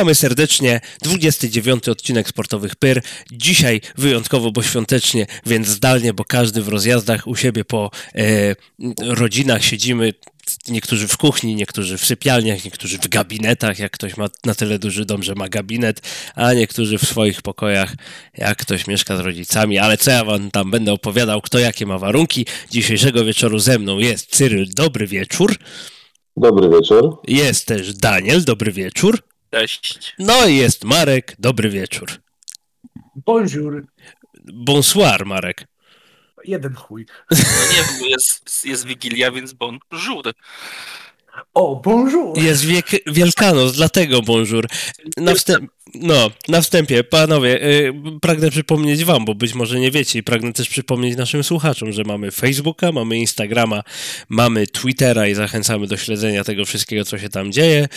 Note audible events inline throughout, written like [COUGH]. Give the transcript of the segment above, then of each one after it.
Witamy serdecznie. 29 odcinek Sportowych Pyr. Dzisiaj wyjątkowo, bo świątecznie, więc zdalnie, bo każdy w rozjazdach u siebie po e, rodzinach siedzimy. Niektórzy w kuchni, niektórzy w sypialniach, niektórzy w gabinetach, jak ktoś ma na tyle duży dom, że ma gabinet, a niektórzy w swoich pokojach, jak ktoś mieszka z rodzicami. Ale co ja wam tam będę opowiadał, kto jakie ma warunki. Dzisiejszego wieczoru ze mną jest Cyryl, dobry wieczór. Dobry wieczór. Jest też Daniel, dobry wieczór. Cześć. No i jest Marek, dobry wieczór. Bonjour. Bonsoir, Marek. Jeden chuj. No nie wiem, jest, jest Wigilia, więc bonjour. O, bonjour. Jest wiek, Wielkanoc, dlatego bonjour. Na, wstęp, no, na wstępie, panowie, y, pragnę przypomnieć wam, bo być może nie wiecie i pragnę też przypomnieć naszym słuchaczom, że mamy Facebooka, mamy Instagrama, mamy Twittera i zachęcamy do śledzenia tego wszystkiego, co się tam dzieje.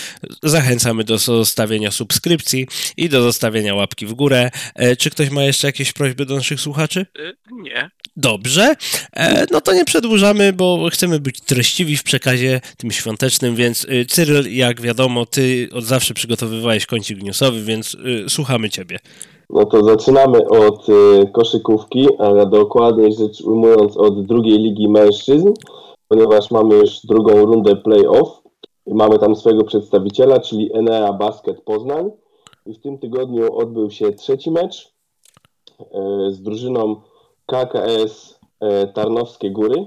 Zachęcamy do zostawienia subskrypcji i do zostawienia łapki w górę. E, czy ktoś ma jeszcze jakieś prośby do naszych słuchaczy? Y, Nie. Dobrze, e, no to nie przedłużamy, bo chcemy być treściwi w przekazie tym świątecznym, więc y, Cyryl, jak wiadomo, ty od zawsze przygotowywałeś kącik newsowy, więc y, słuchamy ciebie. No to zaczynamy od y, koszykówki, a dokładniej rzecz ujmując od drugiej ligi mężczyzn, ponieważ mamy już drugą rundę play-off. Mamy tam swojego przedstawiciela, czyli Enea Basket Poznań. I w tym tygodniu odbył się trzeci mecz z drużyną KKS Tarnowskie Góry.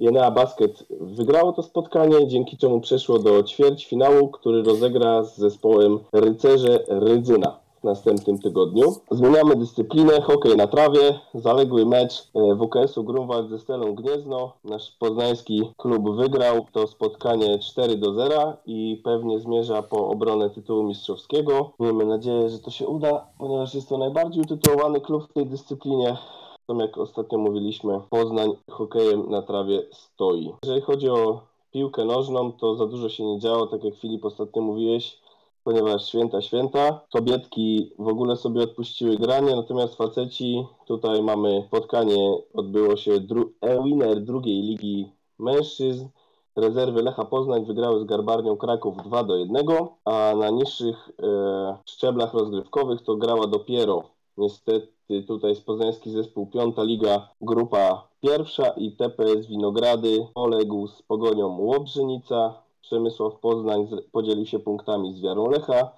I Enea Basket wygrało to spotkanie, dzięki czemu przeszło do ćwierćfinału, który rozegra z zespołem Rycerze Rydzyna w następnym tygodniu. Zmieniamy dyscyplinę, hokej na trawie, zaległy mecz e, WKS-u Grunwald ze Stelą Gniezno. Nasz poznański klub wygrał to spotkanie 4 do 0 i pewnie zmierza po obronę tytułu mistrzowskiego. Miejmy nadzieję, że to się uda, ponieważ jest to najbardziej utytułowany klub w tej dyscyplinie. Tam jak ostatnio mówiliśmy, Poznań hokejem na trawie stoi. Jeżeli chodzi o piłkę nożną, to za dużo się nie działo, tak jak Filip ostatnio mówiłeś, ponieważ święta, święta. Kobietki w ogóle sobie odpuściły granie, natomiast faceci, tutaj mamy spotkanie, odbyło się dru- e-winner drugiej ligi mężczyzn. Rezerwy Lecha Poznań wygrały z Garbarnią Kraków 2 do 1, a na niższych e, szczeblach rozgrywkowych to grała dopiero niestety tutaj jest poznański zespół Piąta Liga, grupa pierwsza i TPS Winogrady poległ z Pogonią Łobrzynica. Przemysław Poznań podzielił się punktami z Wiarą Lecha,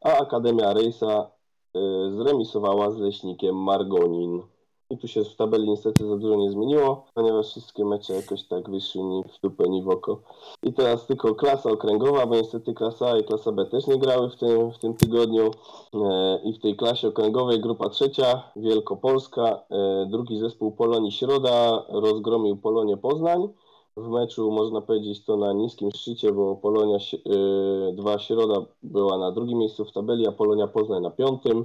a Akademia Rejsa y, zremisowała z Leśnikiem Margonin. I tu się w tabeli niestety za dużo nie zmieniło, ponieważ wszystkie mecze jakoś tak wyszły ni w dupę, ni w oko. I teraz tylko klasa okręgowa, bo niestety klasa A i klasa B też nie grały w tym, w tym tygodniu. E, I w tej klasie okręgowej grupa trzecia, Wielkopolska, e, drugi zespół Polonii Środa rozgromił Polonię Poznań. W meczu można powiedzieć to na niskim szczycie, bo Polonia 2 Środa była na drugim miejscu w tabeli, a Polonia Poznań na piątym.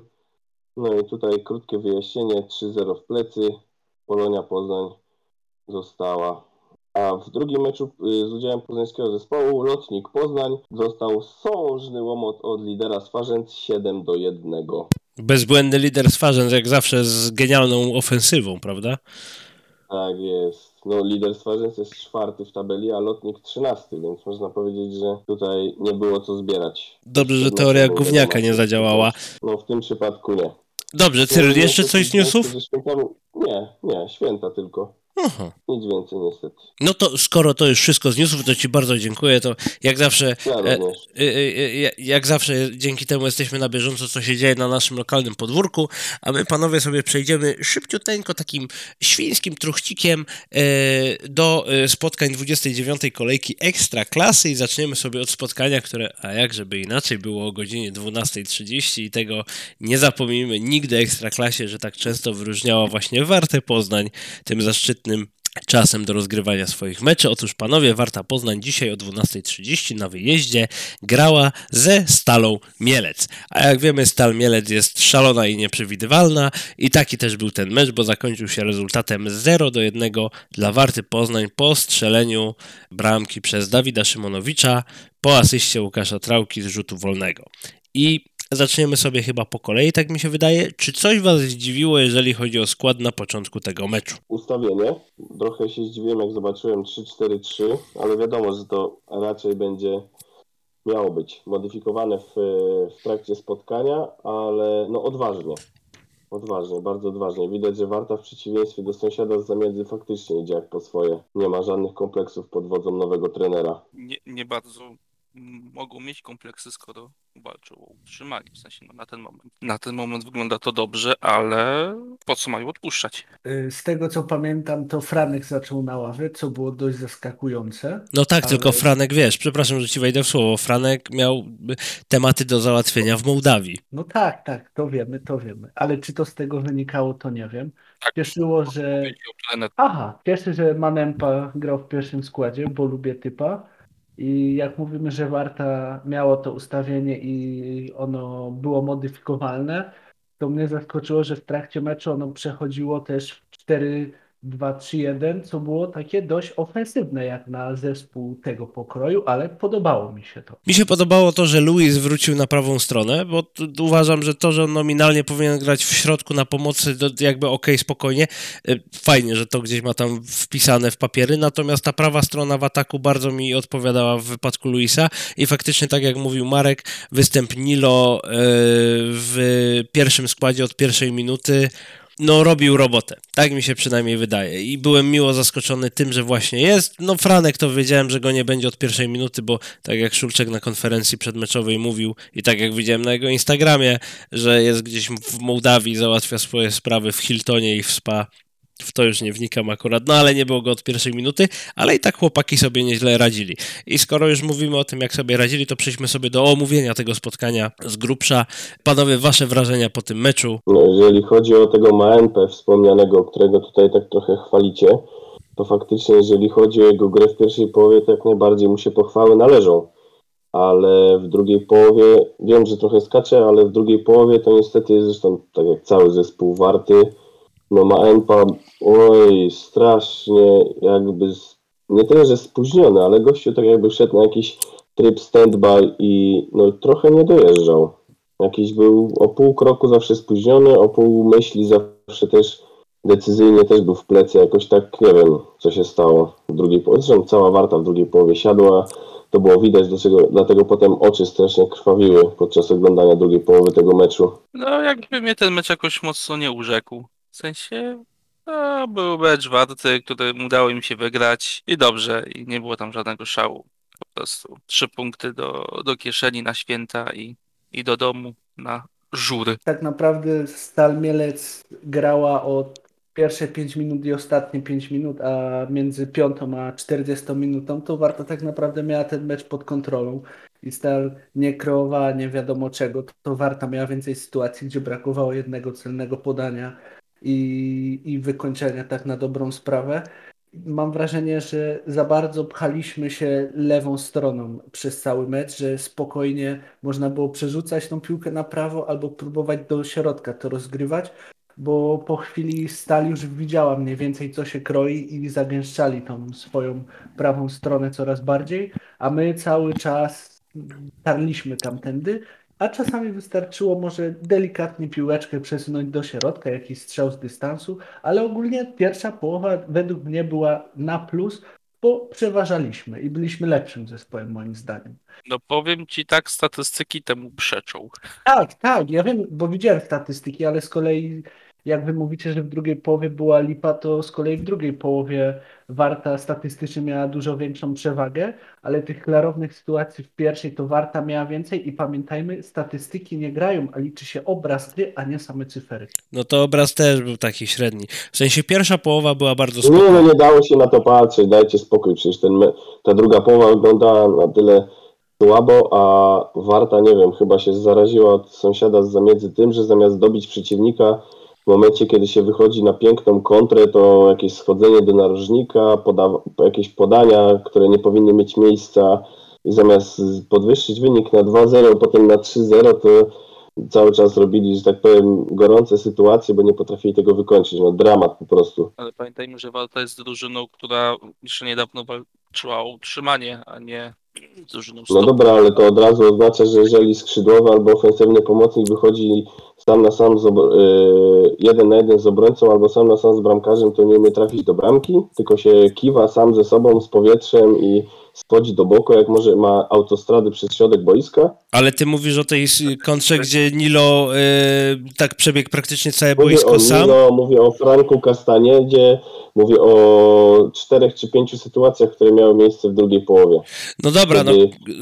No i tutaj krótkie wyjaśnienie, 3-0 w plecy, Polonia Poznań została. A w drugim meczu y, z udziałem poznańskiego zespołu Lotnik Poznań został sążny łomot od lidera Swarzędz 7 do 1. Bezbłędny lider Swarzędz, jak zawsze z genialną ofensywą, prawda? Tak jest. No lider Swarzędz jest czwarty w tabeli, a Lotnik trzynasty, więc można powiedzieć, że tutaj nie było co zbierać. Dobrze, że teoria gówniaka nie zadziałała. No w tym przypadku nie. Dobrze, Cyryl, jeszcze coś z newsów? Nie, nie, święta tylko. Aha. Nic więcej niestety. No to skoro to już wszystko z newsów, to Ci bardzo dziękuję. To jak zawsze, Ja e, e, e, e, jak zawsze dzięki temu jesteśmy na bieżąco, co się dzieje na naszym lokalnym podwórku, a my panowie sobie przejdziemy szybciuteńko takim świńskim truchcikiem e, do e, spotkań 29. kolejki Ekstra Klasy i zaczniemy sobie od spotkania, które, a jak żeby inaczej, było o godzinie 12.30 i tego nie zapomnimy nigdy Ekstra Klasie, że tak często wyróżniała właśnie Wartę Poznań tym zaszczytnym czasem do rozgrywania swoich meczy. Otóż panowie, Warta Poznań dzisiaj o 12.30 na wyjeździe grała ze Stalą Mielec. A jak wiemy, Stal Mielec jest szalona i nieprzewidywalna i taki też był ten mecz, bo zakończył się rezultatem 0 do 1 dla Warty Poznań po strzeleniu bramki przez Dawida Szymonowicza po asyście Łukasza Trałki z rzutu wolnego. I zaczniemy sobie chyba po kolei, tak mi się wydaje. Czy coś Was zdziwiło, jeżeli chodzi o skład na początku tego meczu? Ustawienie. Trochę się zdziwiłem, jak zobaczyłem 3-4-3, ale wiadomo, że to raczej będzie miało być modyfikowane w, w trakcie spotkania, ale no odważnie. Odważnie, bardzo odważnie. Widać, że Warta w przeciwieństwie do sąsiada z zamiedzy faktycznie idzie jak po swoje. Nie ma żadnych kompleksów pod wodzą nowego trenera. Nie, nie bardzo mogą mieć kompleksy, skoro walczą o utrzymanie. W sensie no, na ten moment. Na ten moment wygląda to dobrze, ale po co mają odpuszczać? Y, Z tego co pamiętam, to Franek zaczął na ławie, co było dość zaskakujące. No tak, Ale- tylko Franek, wiesz, przepraszam, że ci wejdę w słowo, Franek miał y, tematy do załatwienia w Mołdawii. No tak, tak, to wiemy, to wiemy. Ale czy to z tego wynikało, to nie wiem. Tak. Cieszyło, że. Aha, cieszy, że Manempa grał w pierwszym składzie, bo lubię typa. I jak mówimy, że Warta miało to ustawienie i ono było modyfikowalne, to mnie zaskoczyło, że w trakcie meczu ono przechodziło też w 4-2-3-1, co było takie dość ofensywne jak na zespół tego pokroju, ale podobało mi się to. Mi się podobało to, że Luis wrócił na prawą stronę, bo uważam, że to, że on nominalnie powinien grać w środku na pomocy, jakby okej, spokojnie. Y, Fajnie, że to gdzieś ma tam wpisane w papiery, natomiast ta prawa strona w ataku bardzo mi odpowiadała w wypadku Luisa i faktycznie, tak jak mówił Marek, występ Nilo y, w pierwszym składzie od pierwszej minuty no robił robotę. Tak mi się przynajmniej wydaje. I byłem miło zaskoczony tym, że właśnie jest. No Franek to wiedziałem, że go nie będzie od pierwszej minuty, bo tak jak Szulczek na konferencji przedmeczowej mówił i tak jak widziałem na jego Instagramie, że jest gdzieś w Mołdawii, załatwia swoje sprawy w Hiltonie i w Spa. W to już nie wnikam akurat, no ale nie było go od pierwszej minuty, ale i tak chłopaki sobie nieźle radzili. I skoro już mówimy o tym, jak sobie radzili, to przejdźmy sobie do omówienia tego spotkania z grubsza. Panowie, wasze wrażenia po tym meczu? No, jeżeli chodzi o tego Maenpę wspomnianego, którego tutaj tak trochę chwalicie, to faktycznie jeżeli chodzi o jego grę w pierwszej połowie, to jak najbardziej mu się pochwały należą. Ale w drugiej połowie, wiem, że trochę skacze, ale w drugiej połowie to niestety, zresztą tak jak cały zespół Warty, no Maenpa, oj, strasznie jakby, nie tyle, że spóźniony, ale gościu tak jakby szedł na jakiś tryb stand-by i no trochę nie dojeżdżał. Jakiś był o pół kroku zawsze spóźniony, o pół myśli zawsze też decyzyjnie też był w plecy, jakoś tak nie wiem, co się stało w drugiej połowie. Zresztą cała Warta w drugiej połowie siadła, to było widać, dlaczego, dlatego potem oczy strasznie krwawiły podczas oglądania drugiej połowy tego meczu. No jakby mnie ten mecz jakoś mocno nie urzekł. W sensie no, był mecz warty, który udało im się wygrać i dobrze, i nie było tam żadnego szału. Po prostu trzy punkty do, do kieszeni na święta i, i do domu na żury. Tak naprawdę Stal Mielec grała od pierwsze 5 minut i ostatnie 5 minut, a między piątą a 40 minutą to Warta tak naprawdę miała ten mecz pod kontrolą i Stal nie kreowała nie wiadomo czego. To Warta miała więcej sytuacji, gdzie brakowało jednego celnego podania i, i wykończenia tak na dobrą sprawę. Mam wrażenie, że za bardzo pchaliśmy się lewą stroną przez cały mecz, że spokojnie można było przerzucać tą piłkę na prawo albo próbować do środka to rozgrywać, bo po chwili Stal już widziała mniej więcej co się kroi i zagęszczali tą swoją prawą stronę coraz bardziej, a my cały czas tarliśmy tamtędy, a czasami wystarczyło może delikatnie piłeczkę przesunąć do środka, jakiś strzał z dystansu, ale ogólnie pierwsza połowa według mnie była na plus, bo przeważaliśmy i byliśmy lepszym zespołem moim zdaniem. No powiem ci tak, statystyki temu przeczą. Tak, tak, ja wiem, bo widziałem statystyki, ale z kolei jak wy mówicie, że w drugiej połowie była lipa, to z kolei w drugiej połowie Warta statystycznie miała dużo większą przewagę, ale tych klarownych sytuacji w pierwszej to Warta miała więcej i pamiętajmy, statystyki nie grają, a liczy się obraz gry, a nie same cyfery. No to obraz też był taki średni. W sensie pierwsza połowa była bardzo Nie, no spokojna. nie dało się na to patrzeć, dajcie spokój, przecież ten ta druga połowa wyglądała na tyle słabo, a Warta, nie wiem, chyba się zaraziła od sąsiada z zamiedzy tym, że zamiast dobić przeciwnika w momencie, kiedy się wychodzi na piękną kontrę, to jakieś schodzenie do narożnika, poda- jakieś podania, które nie powinny mieć miejsca i zamiast podwyższyć wynik na 2-0, potem na 3-0, to cały czas robili, że tak powiem, gorące sytuacje, bo nie potrafili tego wykończyć. No dramat po prostu. Ale pamiętajmy, że Walta jest drużyną, która jeszcze niedawno walczyła o utrzymanie, a nie drużyną No stop. dobra, ale to od razu oznacza, że jeżeli skrzydłowy albo ofensywny pomocnik wychodzi sam na sam z y, jeden na jeden z obrońcą albo sam na sam z bramkarzem, to nie umie trafić do bramki, tylko się kiwa sam ze sobą, z powietrzem i schodzi do boku, jak może ma autostrady przez środek boiska. Ale ty mówisz o tej kontrze, gdzie Nilo y, tak przebiegł praktycznie całe Mówię boisko o sam? Nilo, mówię o Franku Kastanie, gdzie mówię o czterech czy pięciu sytuacjach, które miały miejsce w drugiej połowie. No dobra, no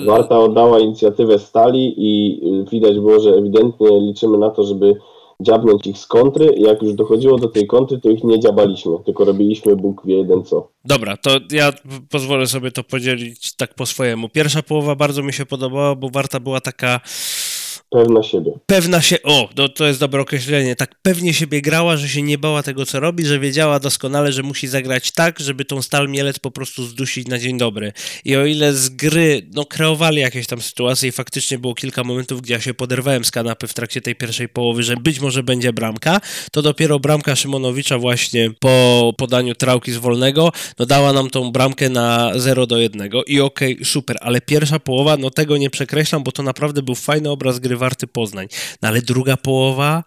Warta oddała inicjatywę Stali i y, widać było, że ewidentnie liczymy na to, żeby dziabnąć ich z kontry. Jak już dochodziło do tej kontry, to ich nie dziabaliśmy, tylko robiliśmy Bóg wie jeden co. Dobra, to ja pozwolę sobie to podzielić tak po swojemu. Pierwsza połowa bardzo mi się podobała, bo Warta była taka Pewna siebie. pewna się, o, to, to jest dobre określenie, tak pewnie siebie grała, że się nie bała tego, co robi, że wiedziała doskonale, że musi zagrać tak, żeby tą Stal Mielec po prostu zdusić na dzień dobry. I o ile z gry, no, kreowali jakieś tam sytuacje i faktycznie było kilka momentów, gdzie ja się poderwałem z kanapy w trakcie tej pierwszej połowy, że być może będzie bramka, to dopiero bramka Szymonowicza właśnie po podaniu trałki z wolnego, no dała nam tą bramkę na 0 do 1 i okej, super, ale pierwsza połowa, no tego nie przekreślam, bo to naprawdę był fajny obraz gry Warty Poznań. No ale druga połowa,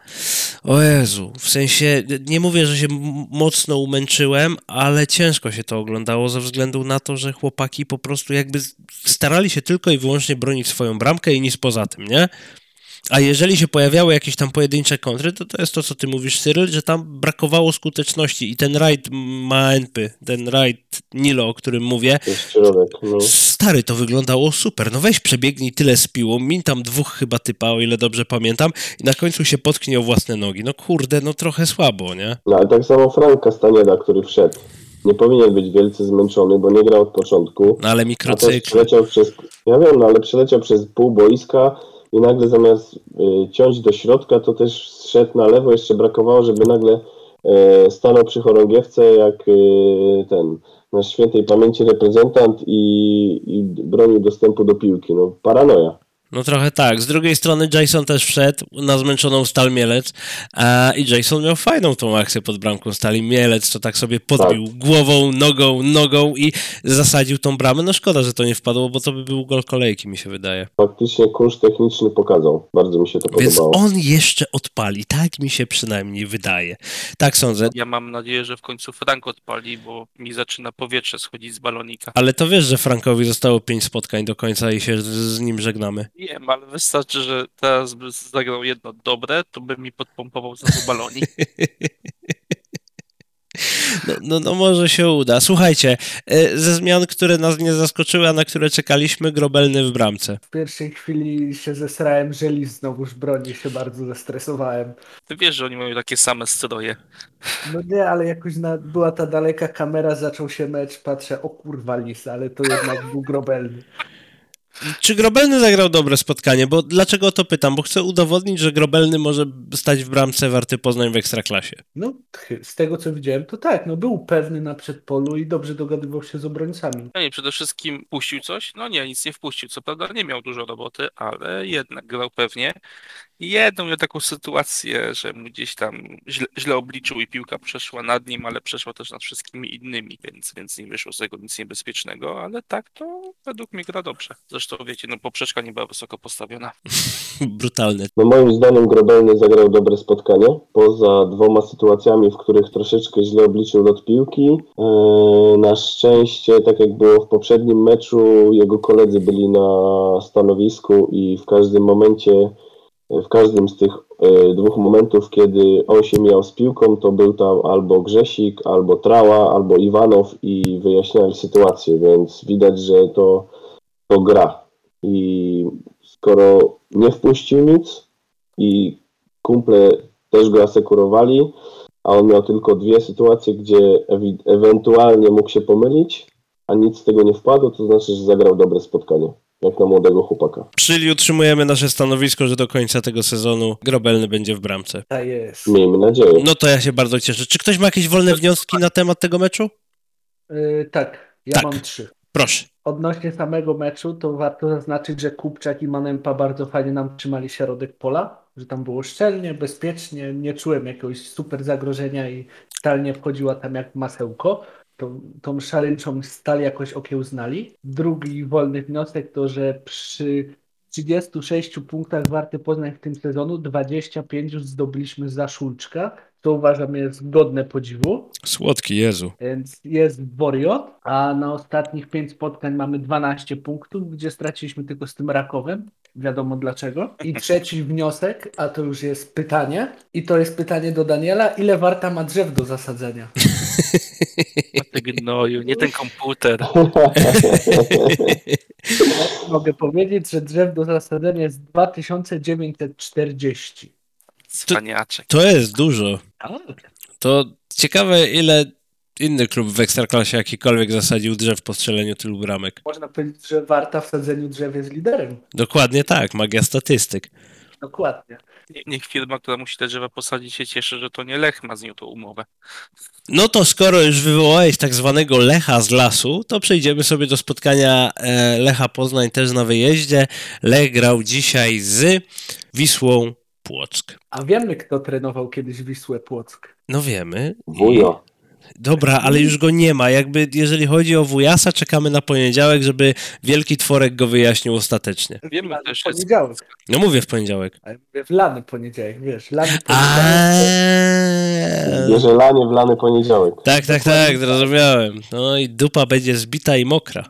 o Jezu, w sensie, nie mówię, że się mocno umęczyłem, ale ciężko się to oglądało ze względu na to, że chłopaki po prostu jakby starali się tylko i wyłącznie bronić swoją bramkę i nic poza tym, nie? A jeżeli się pojawiały jakieś tam pojedyncze kontry, to to jest to, co ty mówisz, Cyril, że tam brakowało skuteczności i ten rajd Maenpy, ten rajd Nilo, o którym mówię, środek. No. Stary, to wyglądało super. No weź przebiegnij tyle z piłą, min tam dwóch chyba typa, o ile dobrze pamiętam, i na końcu się potknie o własne nogi. No kurde, no trochę słabo, nie? no ale tak samo Frank Castanieda, który wszedł. Nie powinien być wielce zmęczony, bo nie grał od początku. No ale mikrocykl. przeleciał przez, ja wiem, no ale przeleciał przez pół boiska i nagle zamiast y, ciąć do środka, to też zszedł na lewo. Jeszcze brakowało, żeby nagle e, stanął przy chorągiewce jak y, ten nasz świętej pamięci reprezentant i, i bronił dostępu do piłki. No paranoja. No trochę tak. Z drugiej strony Jason też wszedł na zmęczoną Stal Mielec a, i Jason miał fajną tą akcję pod bramką Stali Mielec, to tak sobie podbił głową, nogą, nogą i zasadził tą bramę. No szkoda, że to nie wpadło, bo to by był gol kolejki, mi się wydaje. Faktycznie kunszt techniczny pokazał. Bardzo mi się to Więc podobało. on jeszcze odpali, tak mi się przynajmniej wydaje. Tak sądzę. Ja mam nadzieję, że w końcu Frank odpali, bo mi zaczyna powietrze schodzić z balonika. Ale to wiesz, że Frankowi zostało pięć spotkań do końca i się z nim żegnamy. Wiem, ale wystarczy, że teraz by zagrał jedno dobre, to by mi podpompował znowu balonik. No, no, no może się uda. Słuchajcie, e, ze zmian, które nas nie zaskoczyły, a na które czekaliśmy, Grobelny w bramce. W pierwszej chwili się zesrałem, że Lis znowuż broni, się bardzo zestresowałem. Ty wiesz, że oni mają takie same stroje. No nie, ale jakoś na, była ta daleka kamera, zaczął się mecz, patrzę, o kurwa Lis, ale to jednak był grobelny. Czy Grobelny zagrał dobre spotkanie? Bo dlaczego o to pytam? Bo chcę udowodnić, że Grobelny może stać w bramce Warty Poznań w Ekstraklasie. No, z tego co widziałem, to tak, no był pewny na przedpolu i dobrze dogadywał się z obrońcami. Nie, przede wszystkim puścił coś? No nie, nic nie wpuścił. Co prawda nie miał dużo roboty, ale jednak grał pewnie. Jedną miał taką sytuację, że mu gdzieś tam źle, źle obliczył i piłka przeszła nad nim, ale przeszła też nad wszystkimi innymi, więc, więc nie wyszło z tego nic niebezpiecznego, ale tak to według mnie gra dobrze. Zresztą wiecie, no poprzeczka nie była wysoko postawiona. [LAUGHS] Brutalny. No moim zdaniem Grobelny zagrał dobre spotkanie, poza dwoma sytuacjami, w których troszeczkę źle obliczył lot piłki. Eee, na szczęście, tak jak było w poprzednim meczu, jego koledzy byli na stanowisku i w każdym momencie, w każdym z tych e, dwóch momentów, kiedy on się miał z piłką, to był tam albo Grzesik, albo Trała, albo Iwanow i wyjaśniali sytuację, więc widać, że to, to gra. I skoro nie wpuścił nic i kumple też go asekurowali, a on miał tylko dwie sytuacje, gdzie ewentualnie mógł się pomylić, a nic z tego nie wpadło, to znaczy, że zagrał dobre spotkanie, jak na młodego chłopaka. Czyli utrzymujemy nasze stanowisko, że do końca tego sezonu Grobelny będzie w bramce. Tak jest. Miejmy nadzieję. No to ja się bardzo cieszę. Czy ktoś ma jakieś wolne wnioski na temat tego meczu? Yy, tak, ja Tak. mam trzy. Proszę. Odnośnie samego meczu, to warto zaznaczyć, że Kupczak i Manempa bardzo fajnie nam trzymali środek pola, że tam było szczelnie, bezpiecznie, nie czułem jakiegoś super zagrożenia i stal nie wchodziła tam jak masełko. Tą, tą stal jakoś okiełznali. Drugi wolny wniosek to, że przy 36 punktach Warty Poznań w tym sezonu 25 już zdobyliśmy za Szulczka, co uważam jest godne podziwu. Słodki Jezu. Więc jest Woriot, a na ostatnich 5 spotkań mamy 12 punktów, gdzie straciliśmy tylko z tym Rakowem. Wiadomo dlaczego. I trzeci wniosek, a to już jest pytanie. I to jest pytanie do Daniela. Ile warta ma drzew do zasadzenia? [LAUGHS] [LAUGHS] Ty gnoju, nie ten komputer. [LAUGHS] Mogę powiedzieć, że drzew do zasadzenia jest 2940. Cwaniaczek. To jest dużo. Tak. To ciekawe, ile inny klub w Ekstraklasie jakikolwiek zasadził drzew po strzeleniu tylu bramek. Można powiedzieć, że warta w sadzeniu drzew jest liderem. Dokładnie tak, magia statystyk. Dokładnie. Nie- Niech firma, która musi te drzewa posadzić się cieszy, że to nie Lech ma z nią tą umowę. No to skoro już wywołałeś tak zwanego Lecha z lasu, to przejdziemy sobie do spotkania e, Lecha Poznań też na wyjeździe. Lech grał dzisiaj z Wisłą Płock. A wiemy, kto trenował kiedyś Wisłę Płock. No wiemy. I- Wujo. Dobra, ale już go nie ma. Jakby jeżeli chodzi o Wujasa, czekamy na poniedziałek, żeby wielki tworek go wyjaśnił ostatecznie. Wiemy Lany też, jest poniedziałek. No mówię w poniedziałek. Mówię w lany poniedziałek, wiesz, lany A. poniedziałek. Bierze lanie w lany poniedziałek. Tak, tak, tak, zrozumiałem. No i dupa będzie zbita i mokra.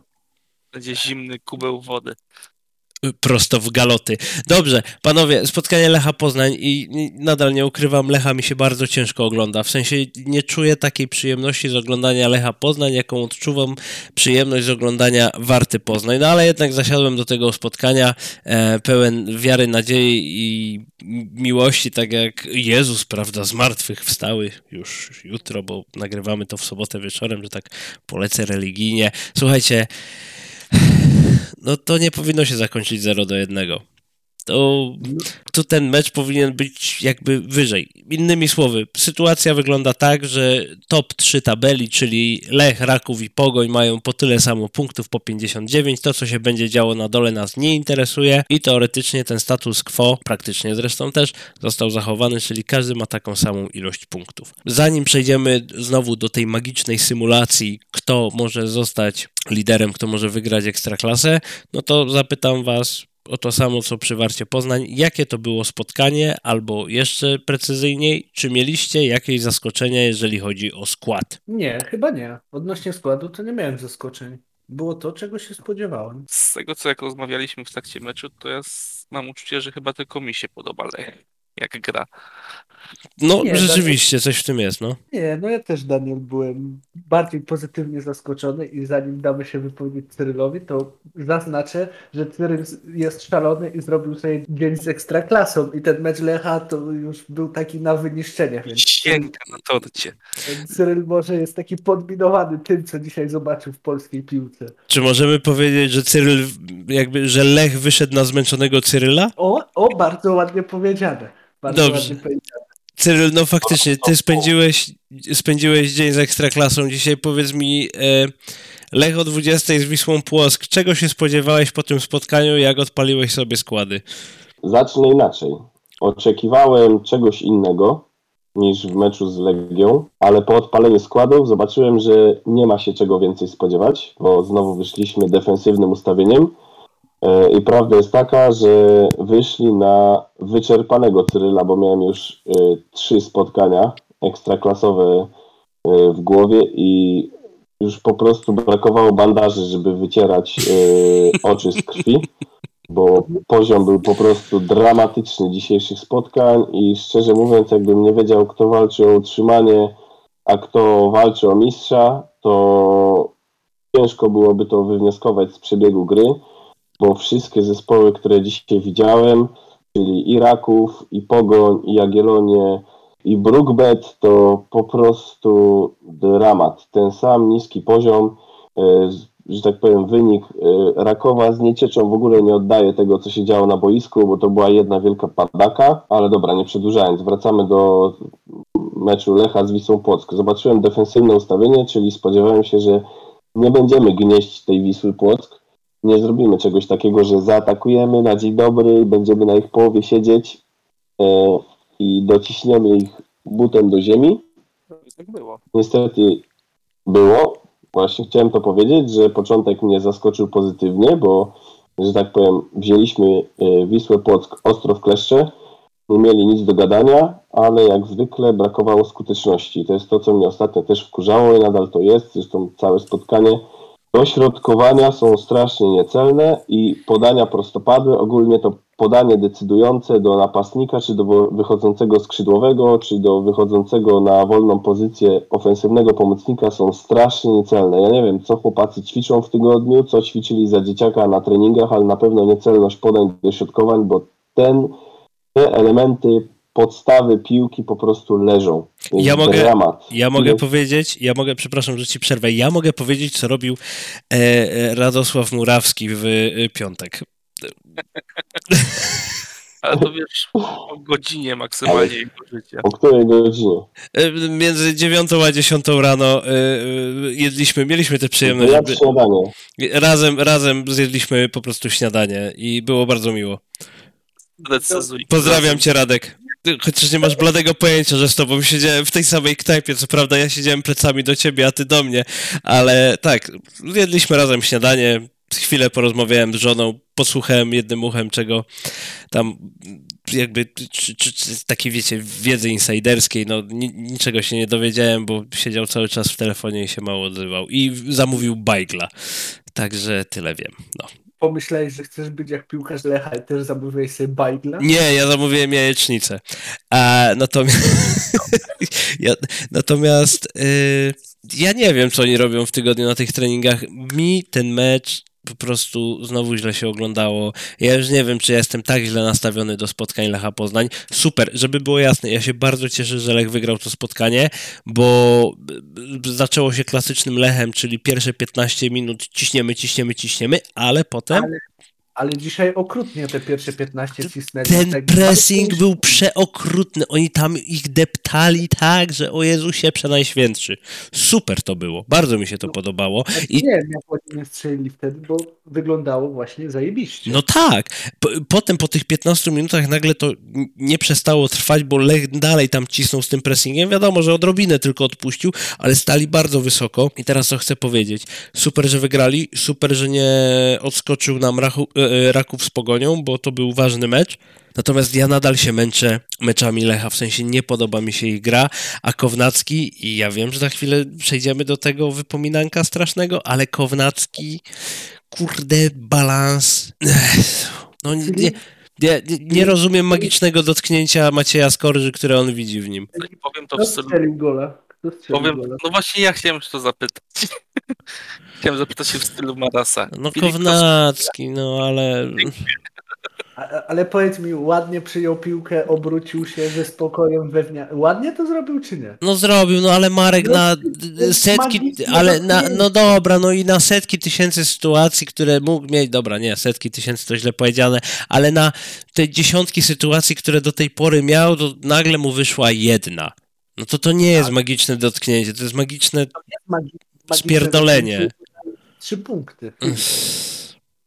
będzie zimny kubeł wody. Prosto w galoty. Dobrze, panowie, spotkanie Lecha Poznań i i nadal nie ukrywam, Lecha mi się bardzo ciężko ogląda. W sensie nie czuję takiej przyjemności z oglądania Lecha Poznań, jaką odczuwam przyjemność z oglądania Warty Poznań. No ale jednak zasiadłem do tego spotkania e, pełen wiary, nadziei i miłości, tak jak Jezus, prawda, z martwych wstały już jutro, bo nagrywamy to w sobotę wieczorem, że tak polecę religijnie. Słuchajcie, no to nie powinno się zakończyć 0 do 1. To tu ten mecz powinien być jakby wyżej. Innymi słowy, sytuacja wygląda tak, że top 3 tabeli, czyli Lech, Raków i Pogoń mają po tyle samo punktów, po 59. To, co się będzie działo na dole nas nie interesuje i teoretycznie ten status quo, praktycznie zresztą też, został zachowany, czyli każdy ma taką samą ilość punktów. Zanim przejdziemy znowu do tej magicznej symulacji, kto może zostać liderem, kto może wygrać ekstraklasę, no to zapytam was o to samo, co przy Warcie Poznań. Jakie to było spotkanie, albo jeszcze precyzyjniej, czy mieliście jakieś zaskoczenia, jeżeli chodzi o skład? Nie, chyba nie. Odnośnie składu to nie miałem zaskoczeń. Było to, czego się spodziewałem. Z tego, co jak rozmawialiśmy w trakcie meczu, to ja mam uczucie, że chyba tylko mi się podoba Lech, jak gra. No, Nie, rzeczywiście, coś w tym jest, no. Nie, no ja też, Daniel, byłem bardziej pozytywnie zaskoczony i zanim damy się wypowiedzieć Cyrylowi, to zaznaczę, że Cyryl jest szalony i zrobił sobie dzień z ekstraklasą i ten mecz Lecha to już był taki na wyniszczenie, więc Sięga na torcie. Cyryl może jest taki podminowany tym, co dzisiaj zobaczył w polskiej piłce. Czy możemy powiedzieć, że Cyryl, jakby, że Lech wyszedł na zmęczonego Cyryla? O, o, bardzo ładnie powiedziane. Bardzo Dobrze. Cyryl, no faktycznie, ty spędziłeś, spędziłeś dzień z Ekstraklasą. Dzisiaj powiedz mi, e, Lech o 20 z Wisłą Płock. Czego się spodziewałeś po tym spotkaniu, jak odpaliłeś sobie składy? Zacznę inaczej. Oczekiwałem czegoś innego niż w meczu z Legią, ale po odpaleniu składów zobaczyłem, że nie ma się czego więcej spodziewać, bo znowu wyszliśmy defensywnym ustawieniem. E, I prawda jest taka, że wyszli na wyczerpanego Cyryla, bo miałem już e, trzy spotkania ekstraklasowe e, w głowie i już po prostu brakowało bandaży, żeby wycierać oczy z krwi bo poziom był po prostu dramatyczny dzisiejszych spotkań i szczerze mówiąc, jakbym nie wiedział, kto walczy o utrzymanie, a kto walczy o mistrza, to ciężko byłoby to wywnioskować z przebiegu gry, bo wszystkie zespoły, które dzisiaj widziałem, czyli i Raków, i Pogoń, i Jagiellonie, i Brookbet, to po prostu dramat. Ten sam niski poziom, e, że tak powiem, wynik e, Rakowa z Niecieczą w ogóle nie oddaje tego, co się działo na boisku, bo to była jedna wielka padaka, ale dobra, nie przedłużając, wracamy do meczu Lecha z Wisłą Płock. Zobaczyłem defensywne ustawienie, czyli spodziewałem się, że nie będziemy gnieść tej Wisły Płock, nie zrobimy czegoś takiego, że zaatakujemy na dzień dobry, będziemy na ich połowie siedzieć e, i dociśniemy ich butem do ziemi. Tak było. Niestety było. Właśnie chciałem to powiedzieć, że początek mnie zaskoczył pozytywnie, bo, że tak powiem, wzięliśmy e, Wisłę Płock ostro w kleszcze nie mieli nic do gadania, ale jak zwykle brakowało skuteczności. To jest to, co mnie ostatnio też wkurzało i nadal to jest, zresztą całe spotkanie. Dośrodkowania są strasznie niecelne i podania prostopadłe, ogólnie to podanie decydujące do napastnika, czy do wychodzącego skrzydłowego, czy do wychodzącego na wolną pozycję ofensywnego pomocnika są strasznie niecelne. Ja nie wiem, co chłopacy ćwiczą w tygodniu, co ćwiczyli za dzieciaka na treningach, ale na pewno niecelność podań dośrodkowań, bo ten, te elementy podstawy piłki po prostu leżą. To jest Ja mogę- dramat. Ja mogę Jest- powiedzieć, ja mogę, przepraszam, że ci przerwę, ja mogę powiedzieć, co robił e, Radosław Murawski w e, piątek. Ale to wiesz, o godzinie maksymalnie jego życia. O której godzinie? E, Między dziewiątą a dziesiątą rano e, e, jedliśmy, mieliśmy tę przyjemność, Ja żeby, śniadanie. razem, razem zjedliśmy po prostu śniadanie i było bardzo miło. Decyzuj. Pozdrawiam cię, Radek. Chociaż nie masz bladego pojęcia, że z tobą siedziałem w tej samej knajpie. Co prawda ja siedziałem plecami do ciebie, a ty do mnie. Ale tak, zjedliśmy razem śniadanie. Chwilę porozmawiałem z żoną, posłuchałem jednym uchem, czego tam jakby, czy, czy, czy takiej wiecie, wiedzy insiderskiej, no ni, niczego się nie dowiedziałem, bo siedział cały czas w telefonie i się mało odzywał. I zamówił bajgla. Także tyle wiem, no. Pomyślałeś, że chcesz być jak piłkarz Lecha i też zamówiłeś sobie bajgla? Nie, ja zamówiłem jajecznicę. A natomiast, [LAUGHS] ja, natomiast y, ja nie wiem, co oni robią w tygodniu na tych treningach. Mi ten mecz po prostu znowu źle się oglądało. Ja już nie wiem, czy jestem tak źle nastawiony do spotkań Lecha Poznań. Super, żeby było jasne, ja się bardzo cieszę, że Lech wygrał to spotkanie, bo y, zaczęło się klasycznym Lechem, czyli pierwsze 15 minut ciśniemy, ciśniemy, ciśniemy, ale potem Ale, ale dzisiaj okrutnie te pierwsze 15 cisnęli. Ten Tak pressing bardzo- był przeokrutny. Oni tam ich deptali tak, że o Jezusie przenajświętszy. Super to było. Bardzo mi się to podobało. Znaczy, I Nie wiem, jak oni nie strzelili wtedy, bo wyglądało właśnie zajebiście. no tak. Po, potem po tych 15 minutach nagle to nie przestało trwać, bo Lech dalej tam cisnął z tym pressingiem. Wiadomo, że odrobinę tylko odpuścił, ale stali bardzo wysoko. I teraz co chcę powiedzieć. Super, że wygrali. Super, że nie odskoczył nam Rachu, e, Raków z Pogonią, bo to był ważny mecz. Natomiast ja nadal się męczę meczami Lecha, w sensie nie podoba mi się ich gra, a Kownacki, i ja wiem, że za chwilę przejdziemy do tego wypominanka strasznego, ale Kownacki, kurde, balans, no nie, nie, nie, nie rozumiem magicznego dotknięcia Macieja Skorży, które on widzi w nim. Powiem to w stylu. Powiem, no właśnie ja chciałem się to zapytać. Chciałem zapytać się w stylu Marasa. No Filip Kownacki, no ale... Ale powiedz mi, ładnie przyjął piłkę, obrócił się ze spokojem wewnątrz. Ładnie to zrobił, czy nie? No zrobił, no ale Marek No, na setki, ale na, no dobra, no i na setki tysięcy sytuacji, które mógł mieć, dobra, nie, setki tysięcy to źle powiedziane, ale na te dziesiątki sytuacji, które do tej pory miał, to nagle mu wyszła jedna. No to to nie jest magiczne dotknięcie, to jest magiczne Magi- magiczne Spierdolenie. Trzy punkty. [CLEARS THROAT]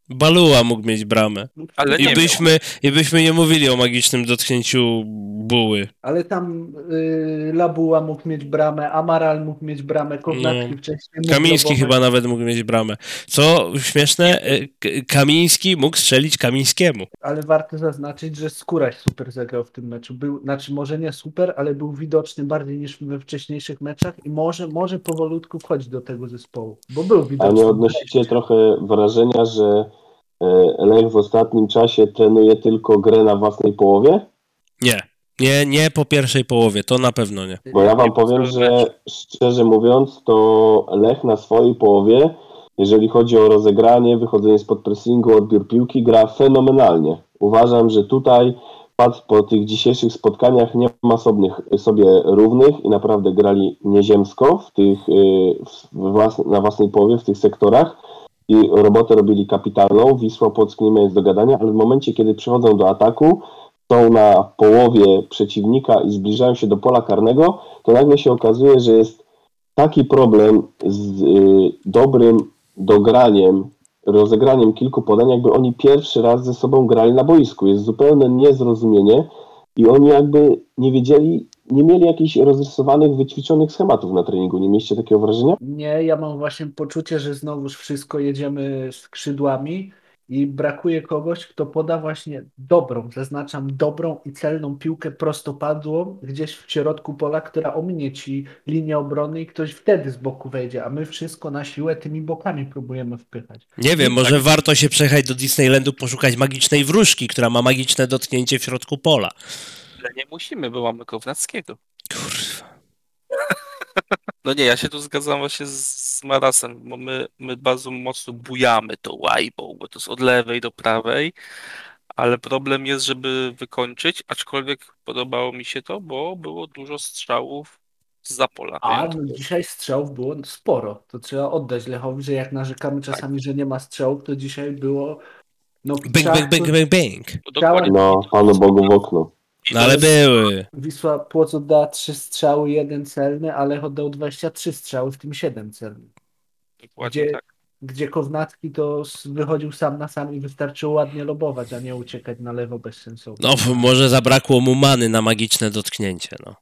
Baluła mógł mieć bramę. Ale I nie byśmy, I byśmy nie mówili o magicznym dotknięciu buły. Ale tam y, Labuła mógł mieć bramę, Amaral mógł mieć bramę, Kownacki No. wcześniej. mógł Kamiński chyba nawet mógł mieć bramę. Co śmieszne, K- Kamiński mógł strzelić Kamińskiemu. Ale warto zaznaczyć, że Skóraś super zagrał w tym meczu. Był, znaczy może nie super, ale był widoczny bardziej niż we wcześniejszych meczach i może, może powolutku wchodzić do tego zespołu, bo był A widoczny. nie odnosicie trochę wrażenia, że Lech w ostatnim czasie trenuje tylko grę na własnej połowie? Nie. Nie, nie po pierwszej połowie, to na pewno nie. Bo ja wam powiem, że szczerze mówiąc, to Lech na swojej połowie, jeżeli chodzi o rozegranie, wychodzenie spod pressingu, odbiór piłki, gra fenomenalnie. Uważam, że tutaj patrz, po tych dzisiejszych spotkaniach nie ma sobie, sobie równych i naprawdę grali nieziemsko w tych, y, w włas, na własnej połowie, w tych sektorach i robotę robili kapitalną. Wisła Płock nie ma nic do gadania, ale w momencie, kiedy przychodzą do ataku, są na połowie przeciwnika i zbliżają się do pola karnego, to nagle się okazuje, że jest taki problem z y, dobrym dograniem, rozegraniem kilku podań, jakby oni pierwszy raz ze sobą grali na boisku. Jest zupełne niezrozumienie i oni jakby nie wiedzieli, nie mieli jakichś rozrysowanych, wyćwiczonych schematów na treningu. Nie mieliście takiego wrażenia? Nie, ja mam właśnie poczucie, że znowuż wszystko jedziemy skrzydłami i brakuje kogoś, kto poda właśnie dobrą, zaznaczam dobrą i celną piłkę prostopadłą gdzieś w środku pola, która ominie ci linię obrony i ktoś wtedy z boku wejdzie, a my wszystko na siłę tymi bokami próbujemy wpychać. Nie wiem, może warto się przejechać do Disneylandu, poszukać magicznej wróżki, która ma magiczne dotknięcie w środku pola. Ale nie musimy, bo mamy Kownackiego. Kurwa. [LAUGHS] No nie, ja się tu zgadzam właśnie z, z Marasem, bo my, my bardzo mocno bujamy to łajbą, bo to jest od lewej do prawej, ale problem jest, żeby wykończyć, aczkolwiek podobało mi się to, bo było dużo strzałów z pola. A no, dzisiaj strzałów było sporo. To trzeba oddać Lechowi, że jak narzekamy czasami, że nie ma strzałów, to dzisiaj było. No, Bang, czas, bang, bang, bang, bang. Bo dokładnie No, Panu Bogu w okno. No ale były. Wisła Płoc oddała 3 strzały, jeden celny, ale oddał 23 strzały, w tym 7 celnych. dokładnie Gdzie, tak. gdzie Kownacki to wychodził sam na sam i wystarczyło ładnie lobować, a nie uciekać na lewo bezsensownie. No, może zabrakło mu many na magiczne dotknięcie, no.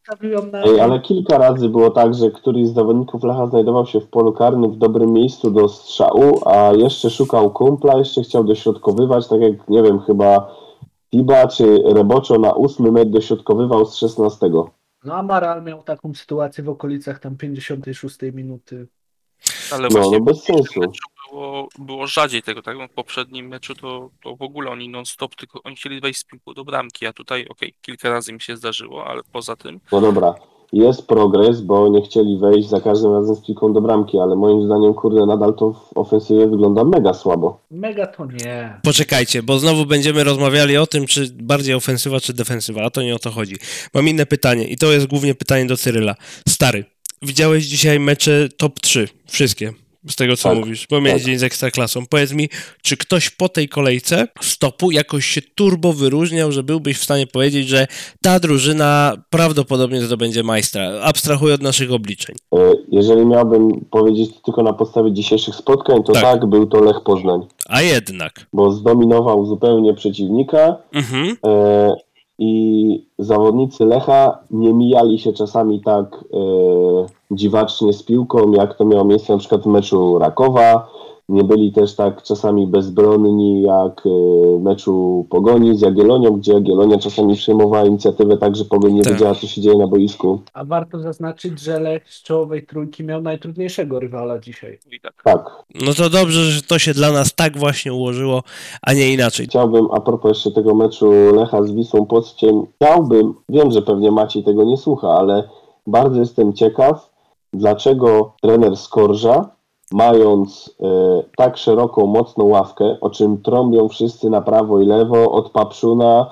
Na... Ej, ale kilka razy było tak, że któryś z zawodników Lecha znajdował się w polu karnym w dobrym miejscu do strzału, a jeszcze szukał kumpla, jeszcze chciał dośrodkowywać, tak jak, nie wiem, chyba Tiba czy Reboczo na ósmy metr dośrodkowywał z 16. No Amaral miał taką sytuację w okolicach tam 56 minuty. Ale No, właśnie no bez w tym sensu. meczu było, było rzadziej tego, tak? W poprzednim meczu to, to w ogóle oni non-stop, tylko oni chcieli wejść z piłką do bramki, a tutaj okej, kilka razy mi się zdarzyło, ale poza tym No dobra, jest progres, bo nie chcieli wejść za każdym razem z piłką do bramki, ale moim zdaniem, kurde, nadal to w ofensywie wygląda mega słabo. Mega to nie. Poczekajcie, bo znowu będziemy rozmawiali o tym, czy bardziej ofensywa, czy defensywa, a to nie o to chodzi. Mam inne pytanie i to jest głównie pytanie do Cyryla. Stary, widziałeś dzisiaj mecze top 3, wszystkie, z tego co Tak, mówisz, bo miałeś tak. dzień z Ekstraklasą. Powiedz mi, czy ktoś po tej kolejce stopu jakoś się turbo wyróżniał, że byłbyś w stanie powiedzieć, że ta drużyna prawdopodobnie zdobędzie majstra, abstrahuję od naszych obliczeń. E, Jeżeli miałbym powiedzieć to tylko na podstawie dzisiejszych spotkań, to Tak. tak, był to Lech Poznań, A jednak. bo zdominował zupełnie przeciwnika, Mhm. E, I zawodnicy Lecha nie mijali się czasami tak e, dziwacznie z piłką, jak to miało miejsce na przykład w meczu Rakowa. Nie byli też tak czasami bezbronni jak e, w meczu Pogoni z Jagiellonią, gdzie Jagiellonia czasami przejmowała inicjatywę tak, że Pogoń nie Tak. wiedziała, co się dzieje na boisku. A warto zaznaczyć, że Lech z czołowej trójki miał najtrudniejszego rywala dzisiaj. i tak. Tak. No to dobrze, że to się dla nas tak właśnie ułożyło, a nie inaczej. Chciałbym, a propos jeszcze tego meczu Lecha z Wisłą Płockiem, chciałbym, wiem, że pewnie Maciej tego nie słucha, ale bardzo jestem ciekaw, dlaczego trener Skorża, mając e, tak szeroką, mocną ławkę, o czym trąbią wszyscy na prawo i lewo, od Papszuna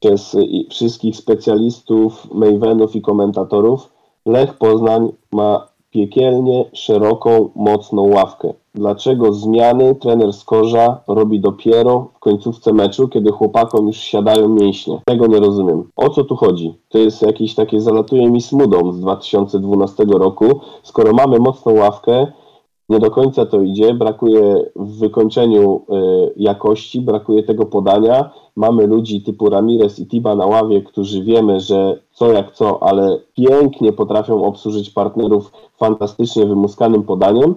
przez e, wszystkich specjalistów, Mavenów i komentatorów, Lech Poznań ma piekielnie szeroką, mocną ławkę. Dlaczego zmiany trener Skorża robi dopiero w końcówce meczu, kiedy chłopakom już siadają mięśnie? Tego nie rozumiem. O co tu chodzi? To jest jakieś takie, zalatuje mi smudą z 2012 roku. Skoro mamy mocną ławkę, nie do końca to idzie, brakuje w wykończeniu y, jakości, brakuje tego podania. Mamy ludzi typu Ramirez i Tiba na ławie, którzy wiemy, że co jak co, ale pięknie potrafią obsłużyć partnerów fantastycznie wymuskanym podaniem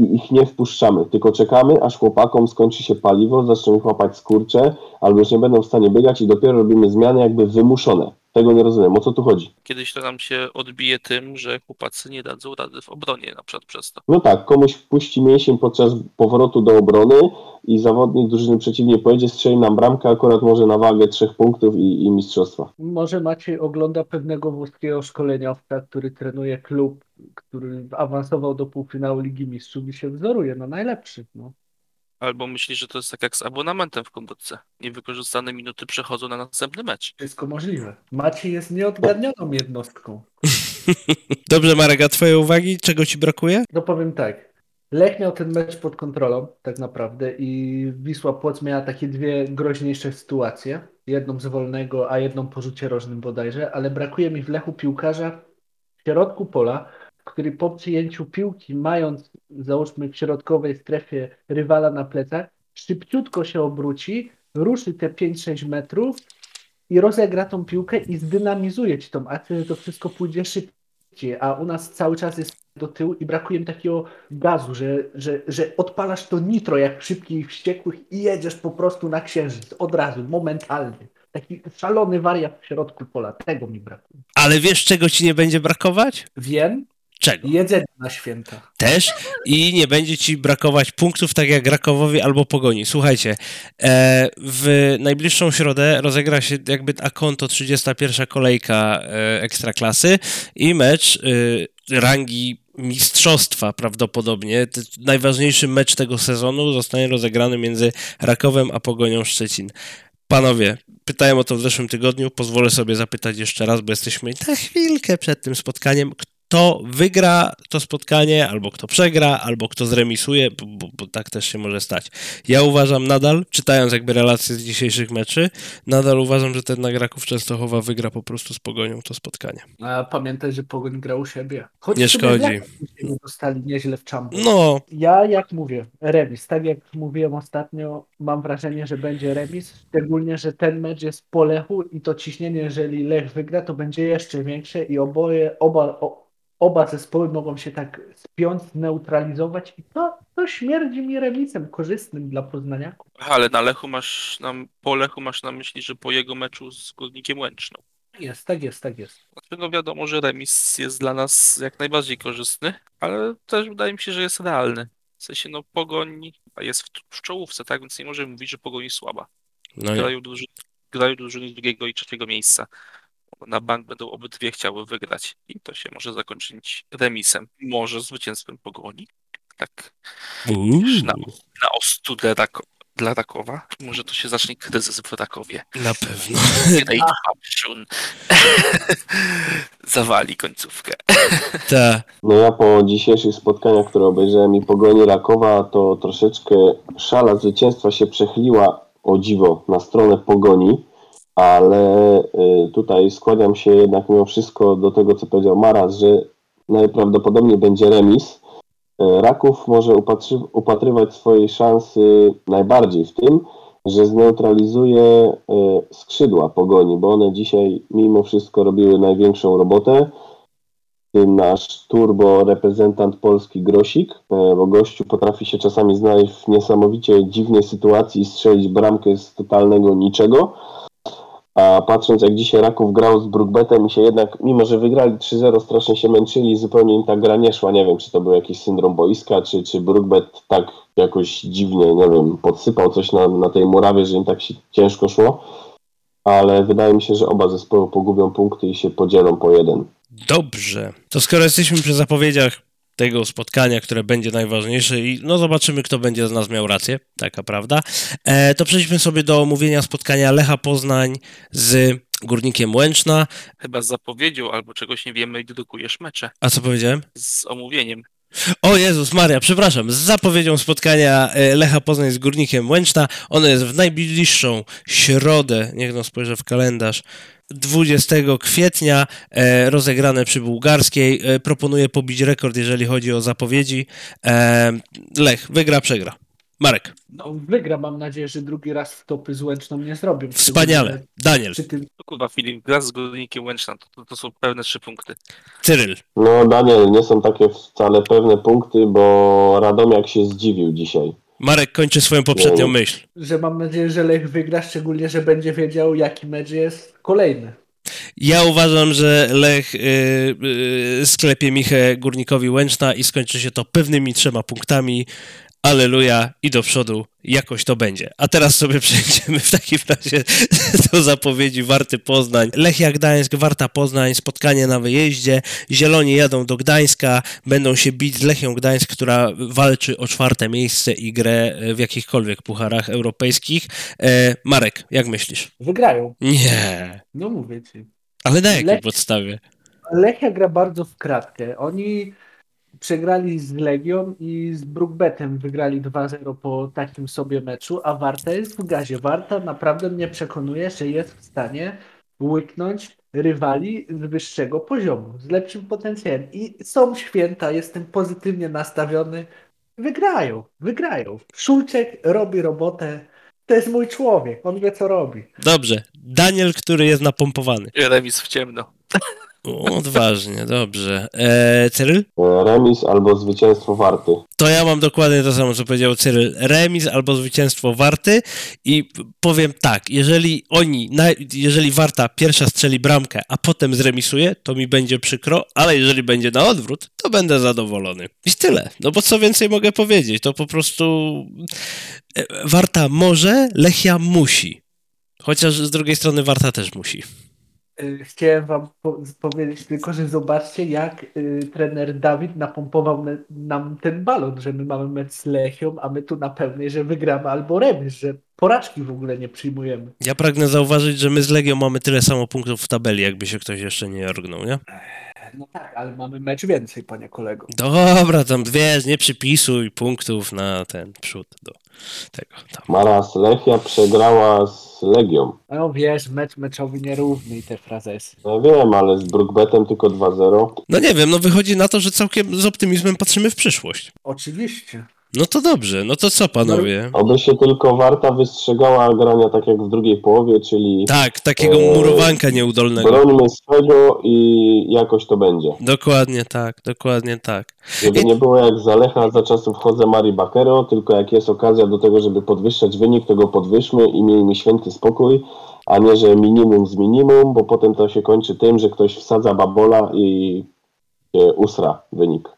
i ich nie wpuszczamy, tylko czekamy, aż chłopakom skończy się paliwo, zaczną ich łapać skurcze, albo już nie będą w stanie biegać i dopiero robimy zmiany jakby wymuszone. Tego nie rozumiem. O co tu chodzi? Kiedyś to nam się odbije tym, że chłopacy nie dadzą rady w obronie na przykład przez to. No tak, komuś wpuści mięsień podczas powrotu do obrony i zawodnik drużyny przeciwnej pojedzie, strzeli nam bramkę, akurat może na wagę trzech punktów i, i mistrzostwa. Może Maciej ogląda pewnego włoskiego szkoleniowca, który trenuje klub, który awansował do półfinału Ligi Mistrzów i się wzoruje na najlepszych. No. Albo myśli, że to jest tak jak z abonamentem w komórce. Niewykorzystane minuty przechodzą na następny mecz. Wszystko możliwe. Maciej jest nieodgadnioną jednostką. [LAUGHS] Dobrze, Marek, a twoje uwagi? Czego ci brakuje? No powiem tak. Lech miał ten mecz pod kontrolą, tak naprawdę, i Wisła Płoc miała takie dwie groźniejsze sytuacje. Jedną z wolnego, a jedną po rzucie rożnym bodajże, ale brakuje mi w Lechu piłkarza w środku pola, który po przyjęciu piłki, mając załóżmy w środkowej strefie rywala na plecach, szybciutko się obróci, ruszy te 5-6 metrów i rozegra tą piłkę i zdynamizuje ci tą akcję, że to wszystko pójdzie szybciej, a u nas cały czas jest do tyłu i brakuje mi takiego gazu, że, że, że odpalasz to nitro jak szybkich wściekłych i jedziesz po prostu na księżyc od razu, momentalnie. Taki szalony wariat w środku pola, tego mi brakuje. Ale wiesz, czego ci nie będzie brakować? Wiem, Czego? jedzenie na święta. Też i nie będzie ci brakować punktów, tak jak Rakowowi albo Pogoni. Słuchajcie, e, w najbliższą środę rozegra się jakby a konto 31. kolejka e, Ekstraklasy i mecz e, rangi mistrzostwa prawdopodobnie. Najważniejszy mecz tego sezonu zostanie rozegrany między Rakowem a Pogonią Szczecin. Panowie, pytałem o to w zeszłym tygodniu, pozwolę sobie zapytać jeszcze raz, bo jesteśmy na chwilkę przed tym spotkaniem. Kto wygra to spotkanie, albo kto przegra, albo kto zremisuje, bo, bo, bo tak też się może stać. Ja uważam nadal, czytając jakby relacje z dzisiejszych meczy, nadal uważam, że ten Nagraków Częstochowa wygra po prostu z Pogonią to spotkanie. A pamiętaj, że Pogoń gra u siebie. Choć Nie szkodzi. Dostali nieźle w czambu. No, Ja, jak mówię, remis. Tak jak mówiłem ostatnio, mam wrażenie, że będzie remis. Szczególnie, że ten mecz jest po Lechu i to ciśnienie, jeżeli Lech wygra, to będzie jeszcze większe i oboje, oba, o, oba zespoły mogą się tak spiąć, neutralizować i to, to śmierdzi mi remisem korzystnym dla poznaniaków. Aha, ale na Lechu masz, na, po Lechu masz na myśli, że po jego meczu z Górnikiem Łęczną. Jest, tak jest, tak jest. Znaczy, no wiadomo, że remis jest dla nas jak najbardziej korzystny, ale też wydaje mi się, że jest realny. W sensie, no Pogoń jest w, w czołówce, tak? Więc nie możemy mówić, że Pogoń jest słaba. no i Grają drużyny, grają drużyny drugiego i trzeciego miejsca. Na bank będą obydwie chciały wygrać i to się może zakończyć remisem. Może zwycięstwem Pogoni. Tak, na, na ostu dla, Rak- dla Rakowa. Może to się zacznie kryzys w Rakowie. na pewno. [LAUGHS] Zawali końcówkę. [LAUGHS] Ta. No ja po dzisiejszych spotkaniach, które obejrzałem i Pogoni Rakowa, to troszeczkę szala zwycięstwa się przechyliła o dziwo na stronę Pogoni, ale y, tutaj składam się jednak mimo wszystko do tego, co powiedział Maras, że najprawdopodobniej będzie remis. Y, Raków może upatrywać swojej szansy najbardziej w tym, że zneutralizuje y, skrzydła Pogoni, bo one dzisiaj mimo wszystko robiły największą robotę tym nasz turbo reprezentant Polski Grosik, bo gościu potrafi się czasami znaleźć w niesamowicie dziwnej sytuacji i strzelić bramkę z totalnego niczego. A patrząc jak dzisiaj Raków grał z Brookbetem i się jednak, mimo że wygrali 3-0, strasznie się męczyli, zupełnie im ta gra nie szła. Nie wiem, czy to był jakiś syndrom boiska, czy, czy Brookbet tak jakoś dziwnie, nie wiem, podsypał coś na, na tej murawie, że im tak się ciężko szło. Ale wydaje mi się, że oba zespoły pogubią punkty i się podzielą po jeden. Dobrze. To skoro jesteśmy przy zapowiedziach tego spotkania, które będzie najważniejsze i no zobaczymy, kto będzie z nas miał rację, taka prawda, e, to przejdźmy sobie do omówienia spotkania Lecha Poznań z Górnikiem Łęczna. Chyba z zapowiedzią albo czegoś nie wiemy i dedukujesz mecze A co powiedziałem? z omówieniem. O Jezus Maria, przepraszam, z zapowiedzią spotkania e, Lecha Poznań z Górnikiem Łęczna. Ono jest w najbliższą środę, niech no spojrzę w kalendarz, 20 kwietnia, e, rozegrane przy Bułgarskiej. E, proponuję pobić rekord, jeżeli chodzi o zapowiedzi. E, Lech, wygra, przegra. Marek, No, wygra, mam nadzieję, że drugi raz w topy z Łęczną nie zrobią. wspaniale. Daniel, Przy tym No kurwa, Filip, gra z Górnikiem Łęczna, to, to, to są pewne trzy punkty. Cyryl. No Daniel, nie są takie wcale pewne punkty, bo Radomiak się zdziwił dzisiaj. Marek kończy swoją poprzednią No. myśl. że mam nadzieję, że Lech wygra, szczególnie, że będzie wiedział, jaki mecz jest kolejny. Ja uważam, że Lech y, y, sklepie Michę Górnikowi Łęczna i skończy się to pewnymi trzema punktami. Aleluja i do przodu jakoś to będzie. A teraz sobie [LAUGHS] przejdziemy w takim razie [LAUGHS] do zapowiedzi Warty Poznań. Lechia Gdańsk, Warta Poznań, spotkanie na wyjeździe. Zieloni jadą do Gdańska, będą się bić z Lechią Gdańsk, która walczy o czwarte miejsce i grę w jakichkolwiek pucharach europejskich. E, Marek, jak myślisz? Wygrają. Nie. No mówię ci. Ale na jakiej Lech- podstawie? Lechia gra bardzo w kratkę. Oni przegrali z Legią i z Brookbetem wygrali 2-0 po takim sobie meczu, a Warta jest w gazie. Warta naprawdę mnie przekonuje, że jest w stanie łyknąć rywali z wyższego poziomu, z lepszym potencjałem. I są święta, jestem pozytywnie nastawiony. Wygrają, wygrają. Szulczek robi robotę. To jest mój człowiek, on wie co robi. Dobrze. Daniel, który jest napompowany. Remis w ciemno. Odważnie, dobrze. E, Cyryl? E, Remis albo zwycięstwo Warty. To ja mam dokładnie to samo, co powiedział Cyryl. Remis albo zwycięstwo Warty i powiem tak, jeżeli oni, jeżeli Warta pierwsza strzeli bramkę, a potem zremisuje, to mi będzie przykro, ale jeżeli będzie na odwrót, to będę zadowolony. I tyle. No bo co więcej mogę powiedzieć, to po prostu e, Warta może, Lechia musi. Chociaż z drugiej strony Warta też musi. Y, Chciałem wam po- powiedzieć tylko, że zobaczcie, jak y, trener Dawid napompował nam ten balon, że my mamy mecz z Lechią, a my tu na pełnej, że wygramy albo remis, że porażki w ogóle nie przyjmujemy. Ja pragnę zauważyć, że my z Legią mamy tyle samo punktów w tabeli, jakby się ktoś jeszcze nie orgnął, nie? No tak, ale mamy mecz więcej, panie kolego. Dobra, tam wiesz, nie przypisuj punktów na ten przód do tego. Tam. Maras Lechia przegrała z Legią. No wiesz, mecz meczowy nierówny i te frazesy. Ja wiem, ale z Brookbetem tylko 2-0. No nie wiem, no wychodzi na to, że całkiem z optymizmem patrzymy w przyszłość. Oczywiście. No to dobrze, no to co panowie? Oby się tylko Warta wystrzegała grania tak jak w drugiej połowie, czyli Tak, takiego Eee, murowanka nieudolnego. brońmy swego i jakoś to będzie. Dokładnie tak, dokładnie tak. Żeby nie było jak za Lecha za czasów Jose Mari Bakero, tylko jak jest okazja do tego, żeby podwyższać wynik, to go podwyższmy i miejmy święty spokój, a nie, że minimum z minimum, bo potem to się kończy tym, że ktoś wsadza babola i usra wynik.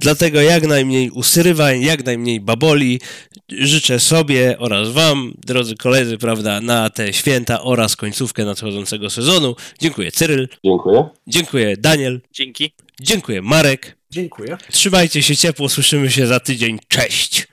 Dlatego jak najmniej usyrywań, jak najmniej baboli życzę sobie oraz wam, drodzy koledzy, prawda, na te święta oraz końcówkę nadchodzącego sezonu. Dziękuję Cyryl, Dziękuję. dziękuję Daniel, Dzięki. dziękuję Marek. Dziękuję. Trzymajcie się ciepło, słyszymy się za tydzień. Cześć!